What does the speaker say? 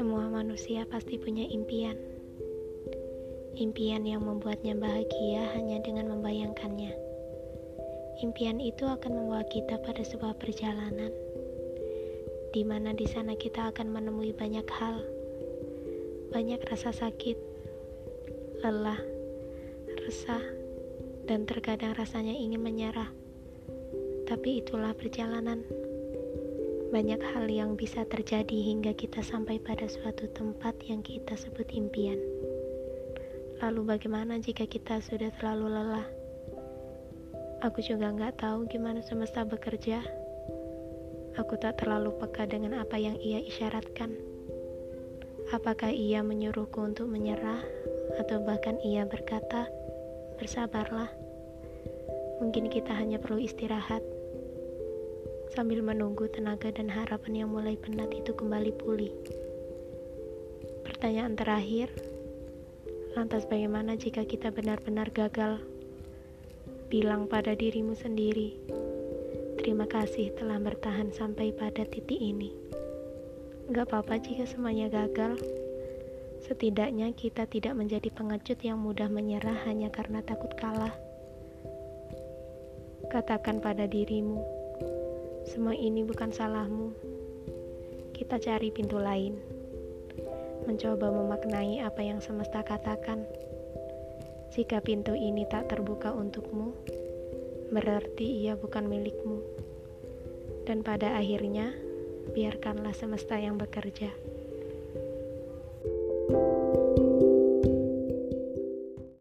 manusia pasti punya impian. Impian yang membuatnya bahagia hanya dengan membayangkannya. Impian itu akan membawa kita pada sebuah perjalanan, di mana di sana kita akan menemui banyak hal, banyak rasa sakit, lelah, resah, dan terkadang rasanya ingin menyerah. Tapi itulah perjalanan. Banyak hal yang bisa terjadi hingga kita sampai pada suatu tempat yang kita sebut impian. Lalu bagaimana jika kita sudah terlalu lelah? Aku juga nggak tahu gimana semesta bekerja. Aku tak terlalu peka dengan apa yang ia isyaratkan. Apakah ia menyuruhku untuk menyerah, atau bahkan ia berkata, "Bersabarlah." Mungkin kita hanya perlu istirahat sambil menunggu tenaga dan harapan yang mulai penat itu kembali pulih. Pertanyaan terakhir, lantas bagaimana jika kita benar-benar gagal? Bilang pada dirimu sendiri, terima kasih telah bertahan sampai pada titik ini. Gak apa-apa jika semuanya gagal. Setidaknya kita tidak menjadi pengecut yang mudah menyerah hanya karena takut kalah. Katakan pada dirimu, semua ini bukan salahmu. Kita cari pintu lain. Mencoba memaknai apa yang semesta katakan. Jika pintu ini tak terbuka untukmu, berarti ia bukan milikmu. Dan pada akhirnya, biarkanlah semesta yang bekerja.